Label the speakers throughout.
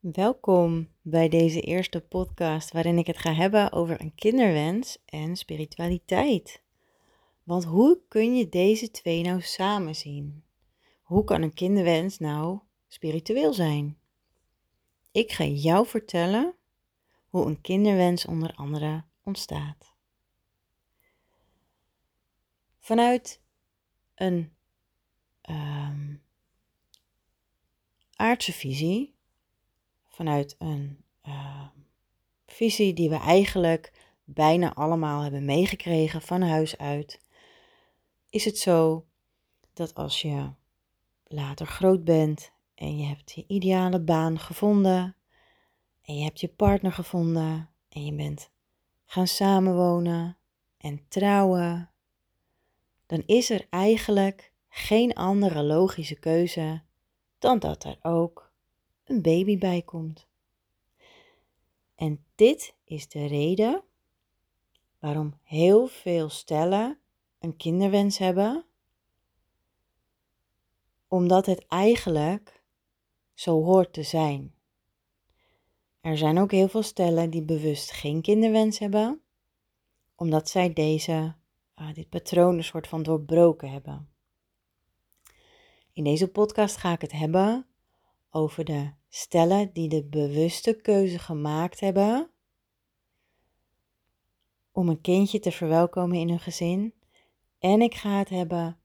Speaker 1: Welkom bij deze eerste podcast waarin ik het ga hebben over een kinderwens en spiritualiteit. Want hoe kun je deze twee nou samen zien? Hoe kan een kinderwens nou spiritueel zijn? Ik ga jou vertellen hoe een kinderwens onder andere ontstaat. Vanuit een um, aardse visie vanuit een uh, visie die we eigenlijk bijna allemaal hebben meegekregen van huis uit, is het zo dat als je later groot bent en je hebt je ideale baan gevonden en je hebt je partner gevonden en je bent gaan samenwonen en trouwen, dan is er eigenlijk geen andere logische keuze dan dat er ook een baby bij komt. En dit is de reden waarom heel veel stellen een kinderwens hebben, omdat het eigenlijk zo hoort te zijn. Er zijn ook heel veel stellen die bewust geen kinderwens hebben, omdat zij deze, uh, dit patroon een soort van doorbroken hebben. In deze podcast ga ik het hebben over de stellen die de bewuste keuze gemaakt hebben om een kindje te verwelkomen in hun gezin. En ik ga het hebben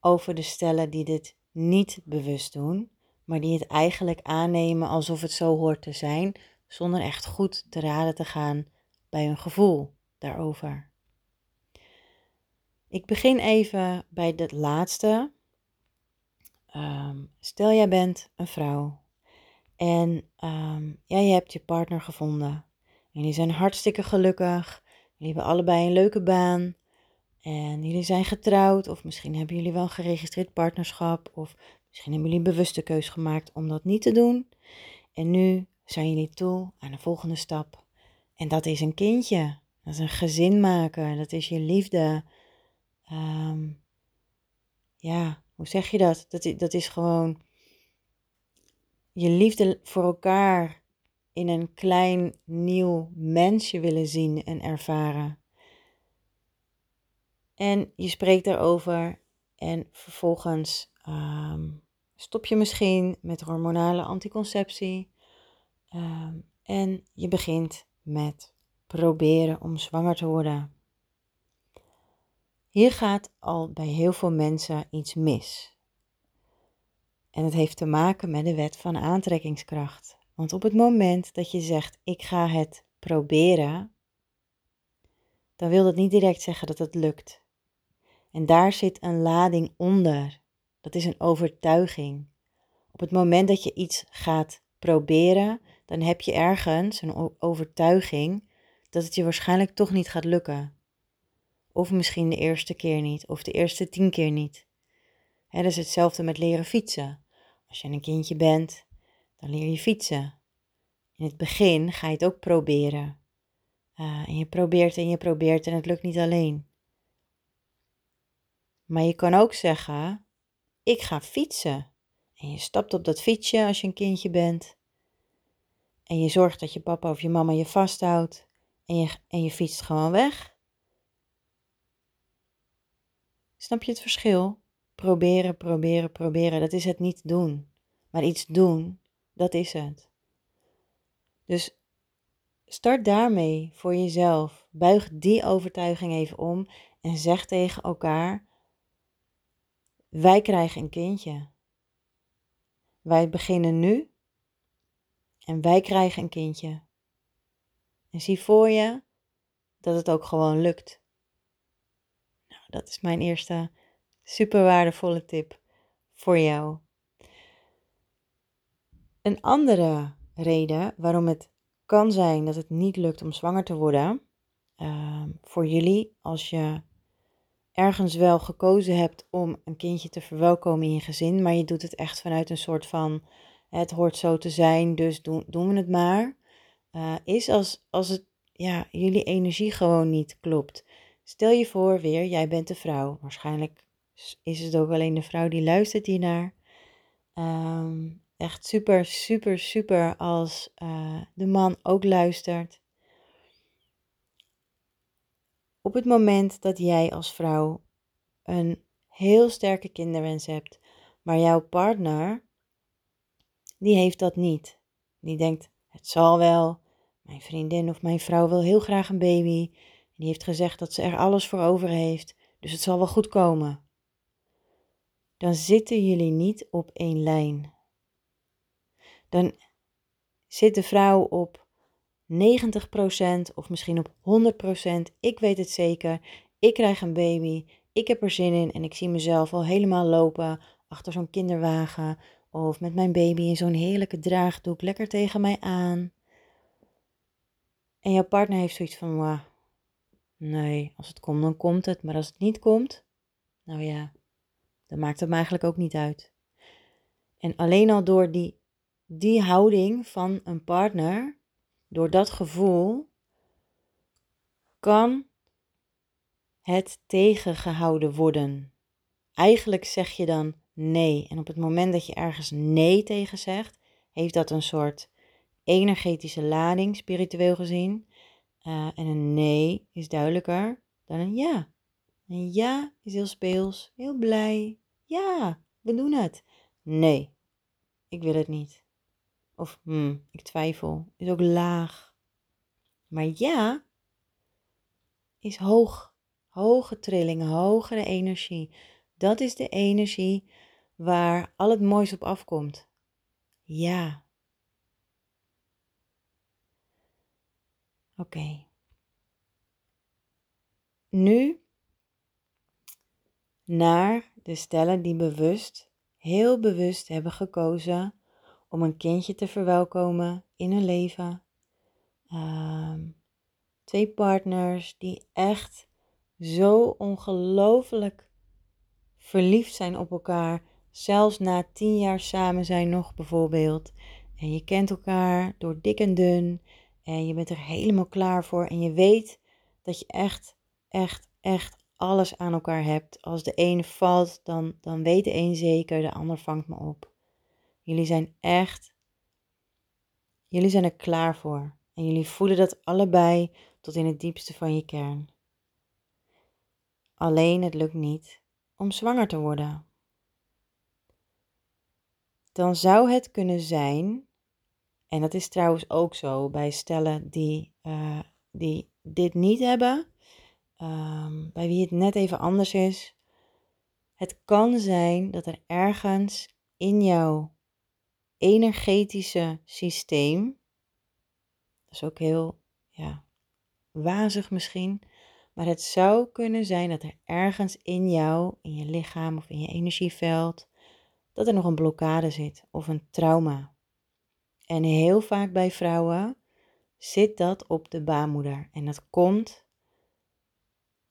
Speaker 1: over de stellen die dit niet bewust doen, maar die het eigenlijk aannemen alsof het zo hoort te zijn, zonder echt goed te raden te gaan bij hun gevoel daarover. Ik begin even bij het laatste. Um, stel jij bent een vrouw en ja, je hebt je partner gevonden. En jullie zijn hartstikke gelukkig. Jullie hebben allebei een leuke baan. En jullie zijn getrouwd. Of misschien hebben jullie wel een geregistreerd partnerschap. Of misschien hebben jullie een bewuste keus gemaakt om dat niet te doen. En nu zijn jullie toe aan de volgende stap. En dat is een kindje. Dat is een gezin maken. Dat is je liefde. Um, ja, hoe zeg je dat? Dat, dat is gewoon je liefde voor elkaar in een klein nieuw mensje willen zien en ervaren. En je spreekt daarover en vervolgens ehm, stop je misschien met hormonale anticonceptie. Ehm, en je begint met proberen om zwanger te worden. Hier gaat al bij heel veel mensen iets mis. En het heeft te maken met de wet van aantrekkingskracht. Want op het moment dat je zegt: Ik ga het proberen, dan wil dat niet direct zeggen dat het lukt. En daar zit een lading onder. Dat is een overtuiging. Op het moment dat je iets gaat proberen, dan heb je ergens een overtuiging dat het je waarschijnlijk toch niet gaat lukken. Of misschien de eerste keer niet, of de eerste tien keer niet. Het is hetzelfde met leren fietsen. Als je een kindje bent, dan leer je fietsen. In het begin ga je het ook proberen. Uh, en je probeert en je probeert en het lukt niet alleen. Maar je kan ook zeggen: Ik ga fietsen. En je stapt op dat fietsje als je een kindje bent. En je zorgt dat je papa of je mama je vasthoudt. En je, en je fietst gewoon weg. Snap je het verschil? Proberen, proberen, proberen, dat is het niet doen. Maar iets doen, dat is het. Dus start daarmee voor jezelf. Buig die overtuiging even om en zeg tegen elkaar: Wij krijgen een kindje. Wij beginnen nu en wij krijgen een kindje. En zie voor je dat het ook gewoon lukt. Dat is mijn eerste super waardevolle tip voor jou. Een andere reden waarom het kan zijn dat het niet lukt om zwanger te worden, uh, voor jullie, als je ergens wel gekozen hebt om een kindje te verwelkomen in je gezin, maar je doet het echt vanuit een soort van het hoort zo te zijn, dus doen, doen we het maar, uh, is als, als het, ja, jullie energie gewoon niet klopt. Stel je voor weer, jij bent de vrouw. Waarschijnlijk is het ook alleen de vrouw die luistert hiernaar. Um, echt super, super, super als uh, de man ook luistert. Op het moment dat jij als vrouw een heel sterke kinderwens hebt, maar jouw partner, die heeft dat niet. Die denkt, het zal wel, mijn vriendin of mijn vrouw wil heel graag een baby. Die heeft gezegd dat ze er alles voor over heeft, dus het zal wel goed komen. Dan zitten jullie niet op één lijn. Dan zit de vrouw op 90% of misschien op 100%. Ik weet het zeker. Ik krijg een baby. Ik heb er zin in en ik zie mezelf al helemaal lopen achter zo'n kinderwagen of met mijn baby in zo'n heerlijke draagdoek lekker tegen mij aan. En jouw partner heeft zoiets van, nee, als het komt dan komt het, maar als het niet komt, nou ja, dan maakt het me eigenlijk ook niet uit. En alleen al door die, die houding van een partner, door dat gevoel, kan het tegengehouden worden. Eigenlijk zeg je dan nee. En op het moment dat je ergens nee tegen zegt, heeft dat een soort energetische lading, spiritueel gezien. Uh, en een nee is duidelijker dan een ja. Een ja is heel speels, heel blij. Ja, we doen het. Nee, ik wil het niet. Of hmm, ik twijfel, is ook laag. Maar ja is hoog. Hoge trillingen, hogere energie. Dat is de energie waar al het moois op afkomt. Ja. Oké. Nu naar de stellen die bewust, heel bewust hebben gekozen om een kindje te verwelkomen in hun leven. Ehm, twee partners die echt zo ongelooflijk verliefd zijn op elkaar, zelfs na tien jaar samen zijn nog bijvoorbeeld. En je kent elkaar door dik en dun en je bent er helemaal klaar voor en je weet dat je echt, echt, echt alles aan elkaar hebt. Als de ene valt, dan, dan weet de een zeker, de ander vangt me op. Jullie zijn echt, jullie zijn er klaar voor. En jullie voelen dat allebei tot in het diepste van je kern. Alleen het lukt niet om zwanger te worden. Dan zou het kunnen zijn, en dat is trouwens ook zo bij stellen die, uh, die dit niet hebben, um, bij wie het net even anders is. Het kan zijn dat er ergens in jouw energetische systeem, dat is ook heel ja, wazig misschien, maar het zou kunnen zijn dat er ergens in jou, in je lichaam of in je energieveld, dat er nog een blokkade zit of een trauma. En heel vaak bij vrouwen zit dat op de baarmoeder. En dat komt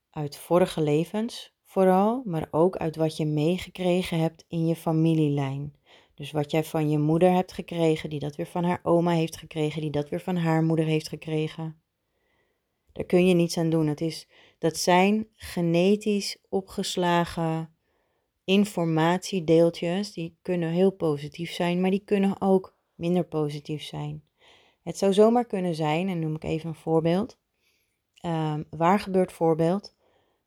Speaker 1: uit vorige levens vooral, maar ook uit wat je meegekregen hebt in je familielijn. Dus wat jij van je moeder hebt gekregen, die dat weer van haar oma heeft gekregen, die dat weer van haar moeder heeft gekregen. Daar kun je niets aan doen. Het is, dat zijn genetisch opgeslagen informatiedeeltjes. Die kunnen heel positief zijn, maar die kunnen ook minder positief zijn. Het zou zomaar kunnen zijn, en noem ik even een voorbeeld. Um, waar gebeurt voorbeeld?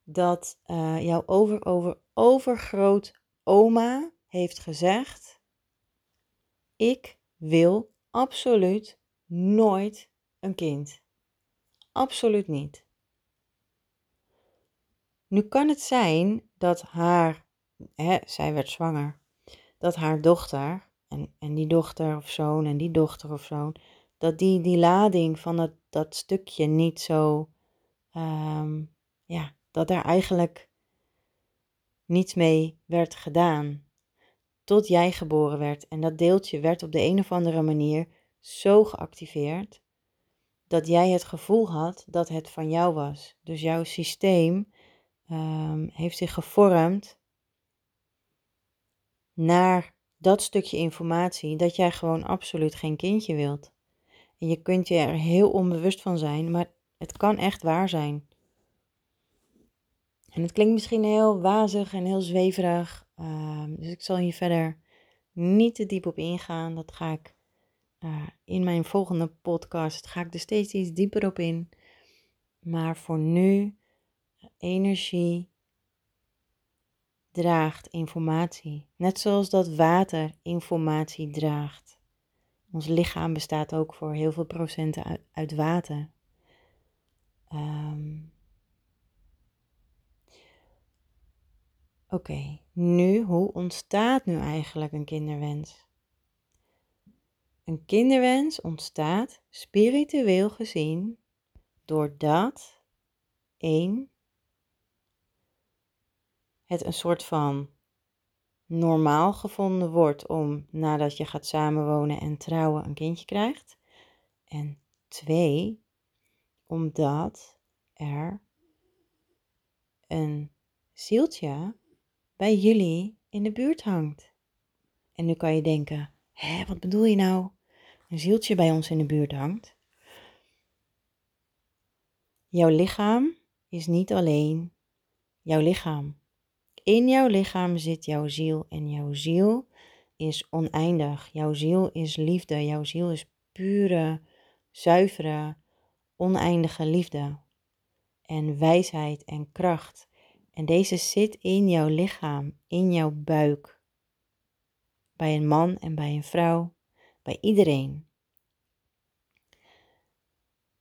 Speaker 1: Dat uh, jouw over, over, overgroot oma heeft gezegd: Ik wil absoluut nooit een kind. Absoluut niet. Nu kan het zijn dat haar, hè, zij werd zwanger, dat haar dochter, en, en die dochter of zoon en die dochter of zoon, dat die, die lading van dat, dat stukje niet zo, um, ja, dat er eigenlijk niets mee werd gedaan. Tot jij geboren werd. En dat deeltje werd op de een of andere manier zo geactiveerd dat jij het gevoel had dat het van jou was. Dus jouw systeem um, heeft zich gevormd naar dat stukje informatie dat jij gewoon absoluut geen kindje wilt. En je kunt je er heel onbewust van zijn, maar het kan echt waar zijn. En het klinkt misschien heel wazig en heel zweverig, um, dus ik zal hier verder niet te diep op ingaan. Dat ga ik uh, in mijn volgende podcast. Ga ik er steeds iets dieper op in. Maar voor nu, energie draagt informatie. Net zoals dat water informatie draagt. Ons lichaam bestaat ook voor heel veel procenten uit, water. Um, Oké, nu, hoe ontstaat nu eigenlijk een kinderwens? Een kinderwens ontstaat spiritueel gezien doordat één het een soort van normaal gevonden wordt om nadat je gaat samenwonen en trouwen een kindje krijgt. En twee, omdat er een zieltje bij jullie in de buurt hangt. En nu kan je denken, hè, wat bedoel je nou? Een zieltje bij ons in de buurt hangt. Jouw lichaam is niet alleen jouw lichaam. In jouw lichaam zit jouw ziel en jouw ziel is oneindig. Jouw ziel is liefde. Jouw ziel is pure, zuivere, oneindige liefde en wijsheid en kracht. En deze zit in jouw lichaam, in jouw buik. Bij een man en bij een vrouw, bij iedereen.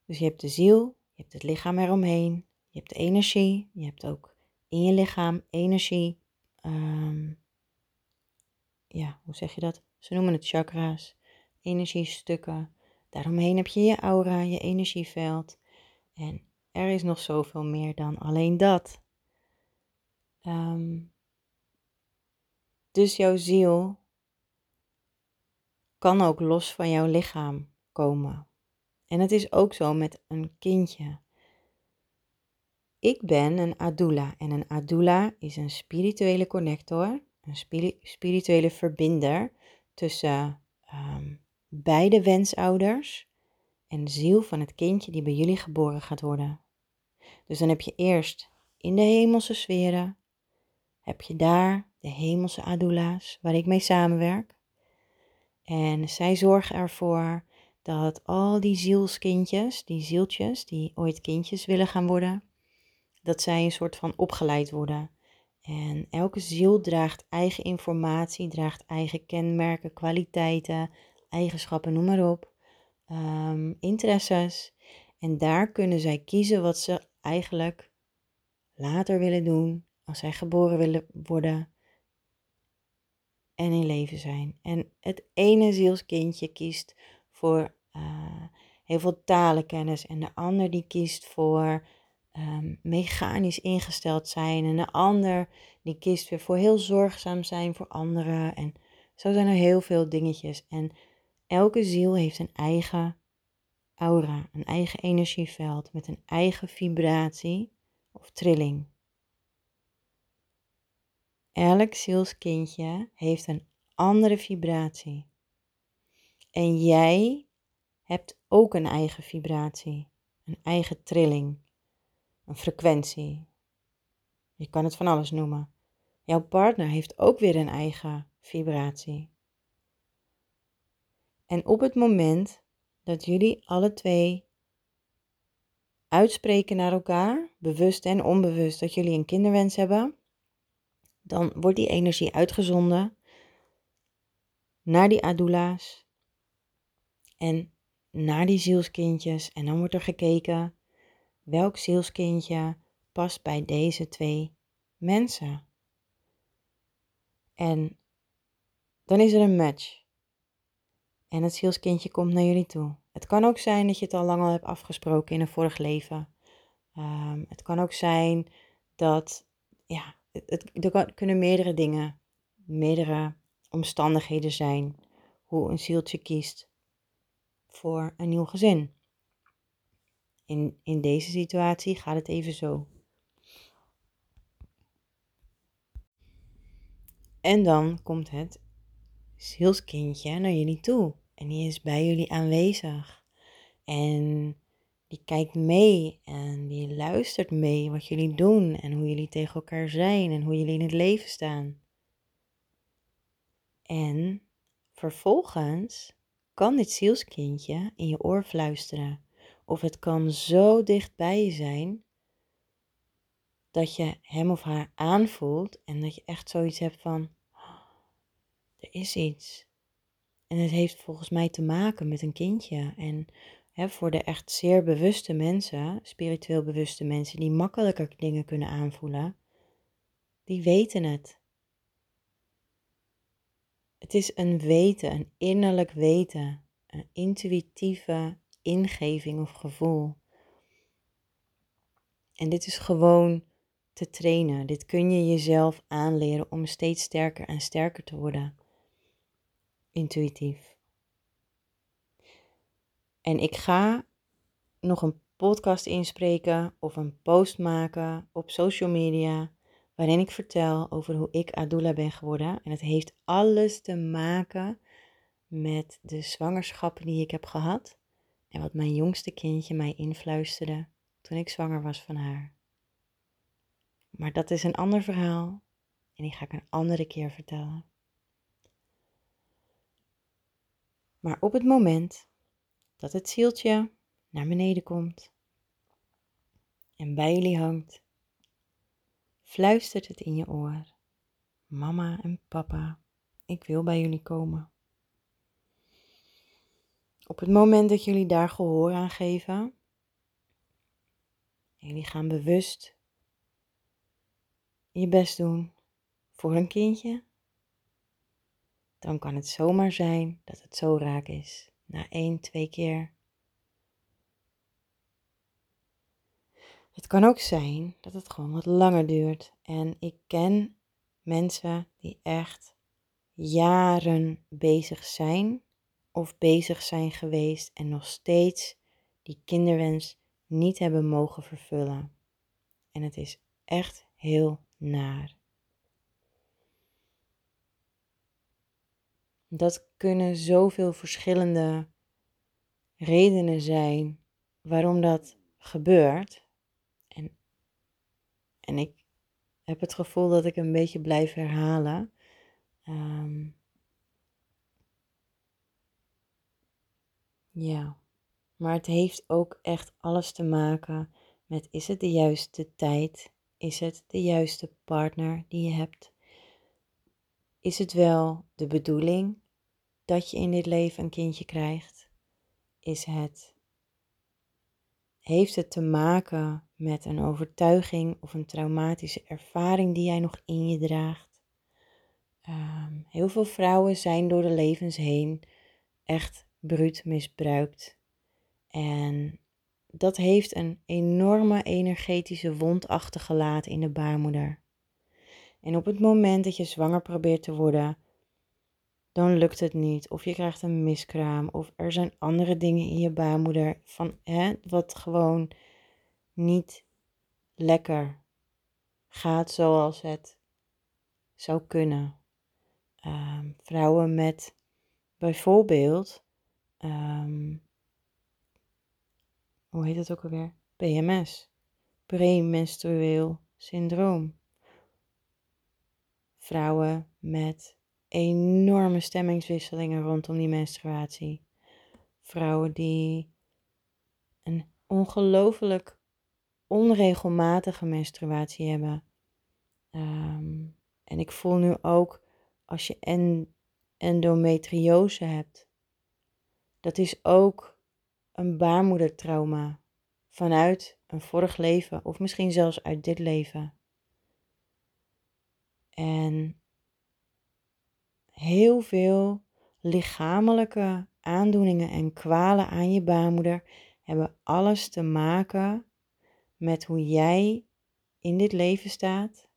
Speaker 1: Dus je hebt de ziel, je hebt het lichaam eromheen, je hebt de energie, je hebt ook in je lichaam energie. Um, ja, hoe zeg je dat? Ze noemen het chakra's, energiestukken. Daaromheen heb je je aura, je energieveld. En er is nog zoveel meer dan alleen dat. Um, dus jouw ziel kan ook los van jouw lichaam komen. En het is ook zo met een kindje. Ik ben een adula en een adula is een spirituele connector, een spirituele verbinder tussen um, beide wensouders en de ziel van het kindje die bij jullie geboren gaat worden. Dus dan heb je eerst in de hemelse sferen heb je daar de hemelse adula's waar ik mee samenwerk. En zij zorgen ervoor dat al die zielskindjes, die zieltjes die ooit kindjes willen gaan worden, dat zij een soort van opgeleid worden. En elke ziel draagt eigen informatie, draagt eigen kenmerken, kwaliteiten, eigenschappen, noem maar op, um, interesses. En daar kunnen zij kiezen wat ze eigenlijk later willen doen, als zij geboren willen worden en in leven zijn. En het ene zielskindje kiest voor uh, heel veel talenkennis en de ander die kiest voor um, mechanisch ingesteld zijn en de ander die kiest weer voor heel zorgzaam zijn voor anderen. En zo zijn er heel veel dingetjes. En elke ziel heeft een eigen aura, een eigen energieveld met een eigen vibratie of trilling. Elk zielskindje heeft een andere vibratie. En jij hebt ook een eigen vibratie, een eigen trilling, een frequentie. Je kan het van alles noemen. Jouw partner heeft ook weer een eigen vibratie. En op het moment dat jullie alle twee uitspreken naar elkaar, bewust en onbewust, dat jullie een kinderwens hebben, dan wordt die energie uitgezonden naar die adula's en naar die zielskindjes. En dan wordt er gekeken welk zielskindje past bij deze twee mensen. En dan is er een match. En het zielskindje komt naar jullie toe. Het kan ook zijn dat je het al lang al hebt afgesproken in een vorig leven. Um, het kan ook zijn dat ja, het, er kunnen meerdere dingen, meerdere omstandigheden zijn hoe een zieltje kiest voor een nieuw gezin. In, in deze situatie gaat het even zo. En dan komt het zielskindje naar jullie toe en die is bij jullie aanwezig. En die kijkt mee en die luistert mee wat jullie doen en hoe jullie tegen elkaar zijn en hoe jullie in het leven staan. En vervolgens kan dit zielskindje in je oor fluisteren. Of het kan zo dicht bij je zijn dat je hem of haar aanvoelt en dat je echt zoiets hebt van, oh, er is iets. En het heeft volgens mij te maken met een kindje. En hè, voor de echt zeer bewuste mensen, spiritueel bewuste mensen, die makkelijker dingen kunnen aanvoelen, die weten het. Het is een weten, een innerlijk weten, een intuïtieve ingeving of gevoel. En dit is gewoon te trainen. Dit kun je jezelf aanleren om steeds sterker en sterker te worden. Intuïtief. En ik ga nog een podcast inspreken of een post maken op social media waarin ik vertel over hoe ik Adula ben geworden. En het heeft alles te maken met de zwangerschappen die ik heb gehad en wat mijn jongste kindje mij influisterde toen ik zwanger was van haar. Maar dat is een ander verhaal en die ga ik een andere keer vertellen. Maar op het moment dat het zieltje naar beneden komt en bij jullie hangt, fluistert het in je oor. Mama en papa, ik wil bij jullie komen. Op het moment dat jullie daar gehoor aan geven, jullie gaan bewust je best doen voor een kindje, dan kan het zomaar zijn dat het zo raak is. Na één, twee keer. Het kan ook zijn dat het gewoon wat langer duurt. En ik ken mensen die echt jaren bezig zijn of bezig zijn geweest en nog steeds die kinderwens niet hebben mogen vervullen. En het is echt heel naar. Dat kunnen zoveel verschillende redenen zijn waarom dat gebeurt. En, en ik heb het gevoel dat ik een beetje blijf herhalen. Ehm, ja, maar het heeft ook echt alles te maken met is het de juiste tijd? Is het de juiste partner die je hebt? Is het wel de bedoeling dat je in dit leven een kindje krijgt? Is het heeft het te maken met een overtuiging of een traumatische ervaring die jij nog in je draagt? Ehm, heel veel vrouwen zijn door de levens heen echt bruut misbruikt. En dat heeft een enorme energetische wond achtergelaten in de baarmoeder. En op het moment dat je zwanger probeert te worden, dan lukt het niet. Of je krijgt een miskraam. Of er zijn andere dingen in je baarmoeder van, hè, wat gewoon niet lekker gaat zoals het zou kunnen. Ehm, vrouwen met bijvoorbeeld, um, hoe heet het ook alweer? PMS, premenstrueel syndroom. Vrouwen met enorme stemmingswisselingen rondom die menstruatie. Vrouwen die een ongelooflijk onregelmatige menstruatie hebben. Ehm, en ik voel nu ook als je en, endometriose hebt, dat is ook een baarmoedertrauma vanuit een vorig leven of misschien zelfs uit dit leven. En heel veel lichamelijke aandoeningen en kwalen aan je baarmoeder hebben alles te maken met hoe jij in dit leven staat.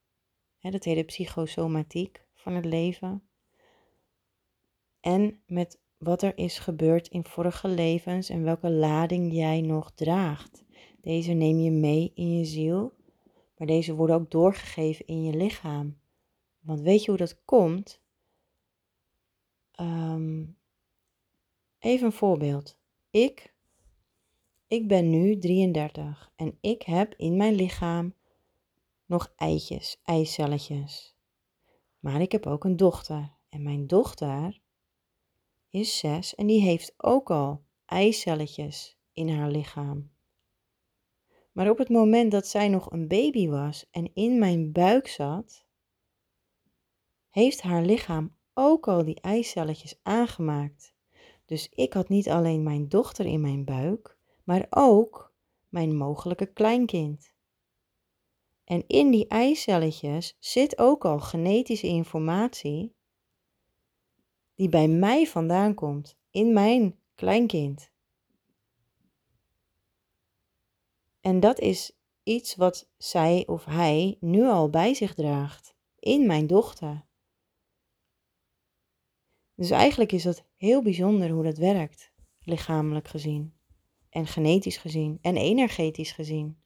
Speaker 1: dat heet de psychosomatiek van het leven. En met wat er is gebeurd in vorige levens en welke lading jij nog draagt. Deze neem je mee in je ziel, maar deze worden ook doorgegeven in je lichaam. Want weet je hoe dat komt? Ehm, even een voorbeeld. Ik, ik ben nu 33 en ik heb in mijn lichaam nog eitjes, eicelletjes. Maar ik heb ook een dochter En mijn dochter is zes en die heeft ook al eicelletjes in haar lichaam. Maar op het moment dat zij nog een baby was en in mijn buik zat, heeft haar lichaam ook al die eicelletjes aangemaakt. Dus ik had niet alleen mijn dochter in mijn buik, maar ook mijn mogelijke kleinkind. En in die eicelletjes zit ook al genetische informatie die bij mij vandaan komt, in mijn kleinkind. En dat is iets wat zij of hij nu al bij zich draagt, in mijn dochter. Dus eigenlijk is dat heel bijzonder hoe dat werkt, lichamelijk gezien, en genetisch gezien, en energetisch gezien.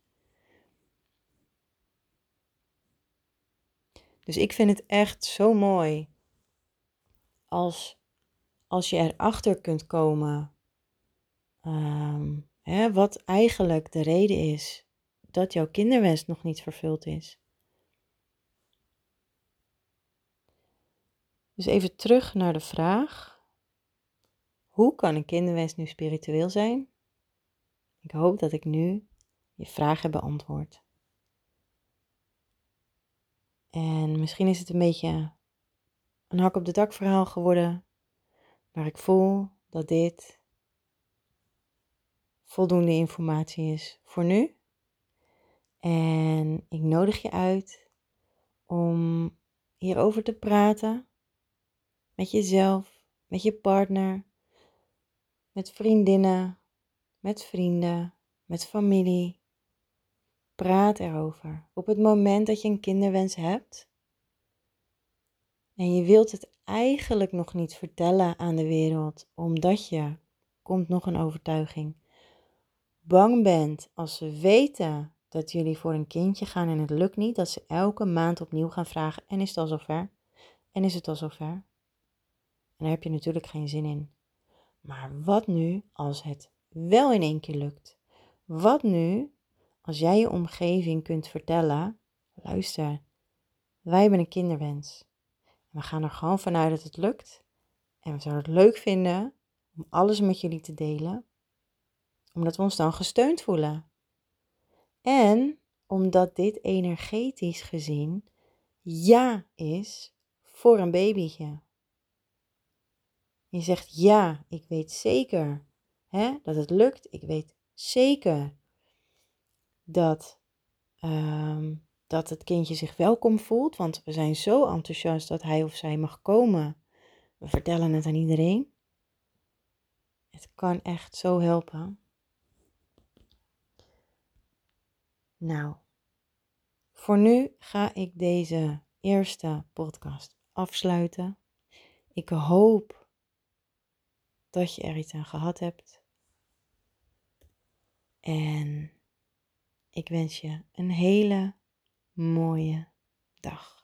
Speaker 1: Dus ik vind het echt zo mooi als, als je erachter kunt komen um, hè, wat eigenlijk de reden is dat jouw kinderwens nog niet vervuld is. Dus even terug naar de vraag: hoe kan een kinderwens nu spiritueel zijn? Ik hoop dat ik nu je vraag heb beantwoord. En misschien is het een beetje een hak op de dak verhaal geworden, maar ik voel dat dit voldoende informatie is voor nu. En ik nodig je uit om hierover te praten met jezelf, met je partner, met vriendinnen, met vrienden, met familie. Praat erover. Op het moment dat je een kinderwens hebt en je wilt het eigenlijk nog niet vertellen aan de wereld, omdat je, komt nog een overtuiging, bang bent als ze weten dat jullie voor een kindje gaan en het lukt niet, dat ze elke maand opnieuw gaan vragen: en is het al zover? En is het al zover? En daar heb je natuurlijk geen zin in. Maar wat nu als het wel in één keer lukt? Wat nu als jij je omgeving kunt vertellen: luister, wij hebben een kinderwens. We gaan er gewoon vanuit dat het lukt. En we zouden het leuk vinden om alles met jullie te delen, omdat we ons dan gesteund voelen. En omdat dit energetisch gezien ja is voor een babytje. Je zegt ja, ik weet zeker hè, dat het lukt. Ik weet zeker dat, ehm, dat het kindje zich welkom voelt, want we zijn zo enthousiast dat hij of zij mag komen. We vertellen het aan iedereen. Het kan echt zo helpen. Nou, voor nu ga ik deze eerste podcast afsluiten. Ik hoop dat je er iets aan gehad hebt. En ik wens je een hele mooie dag.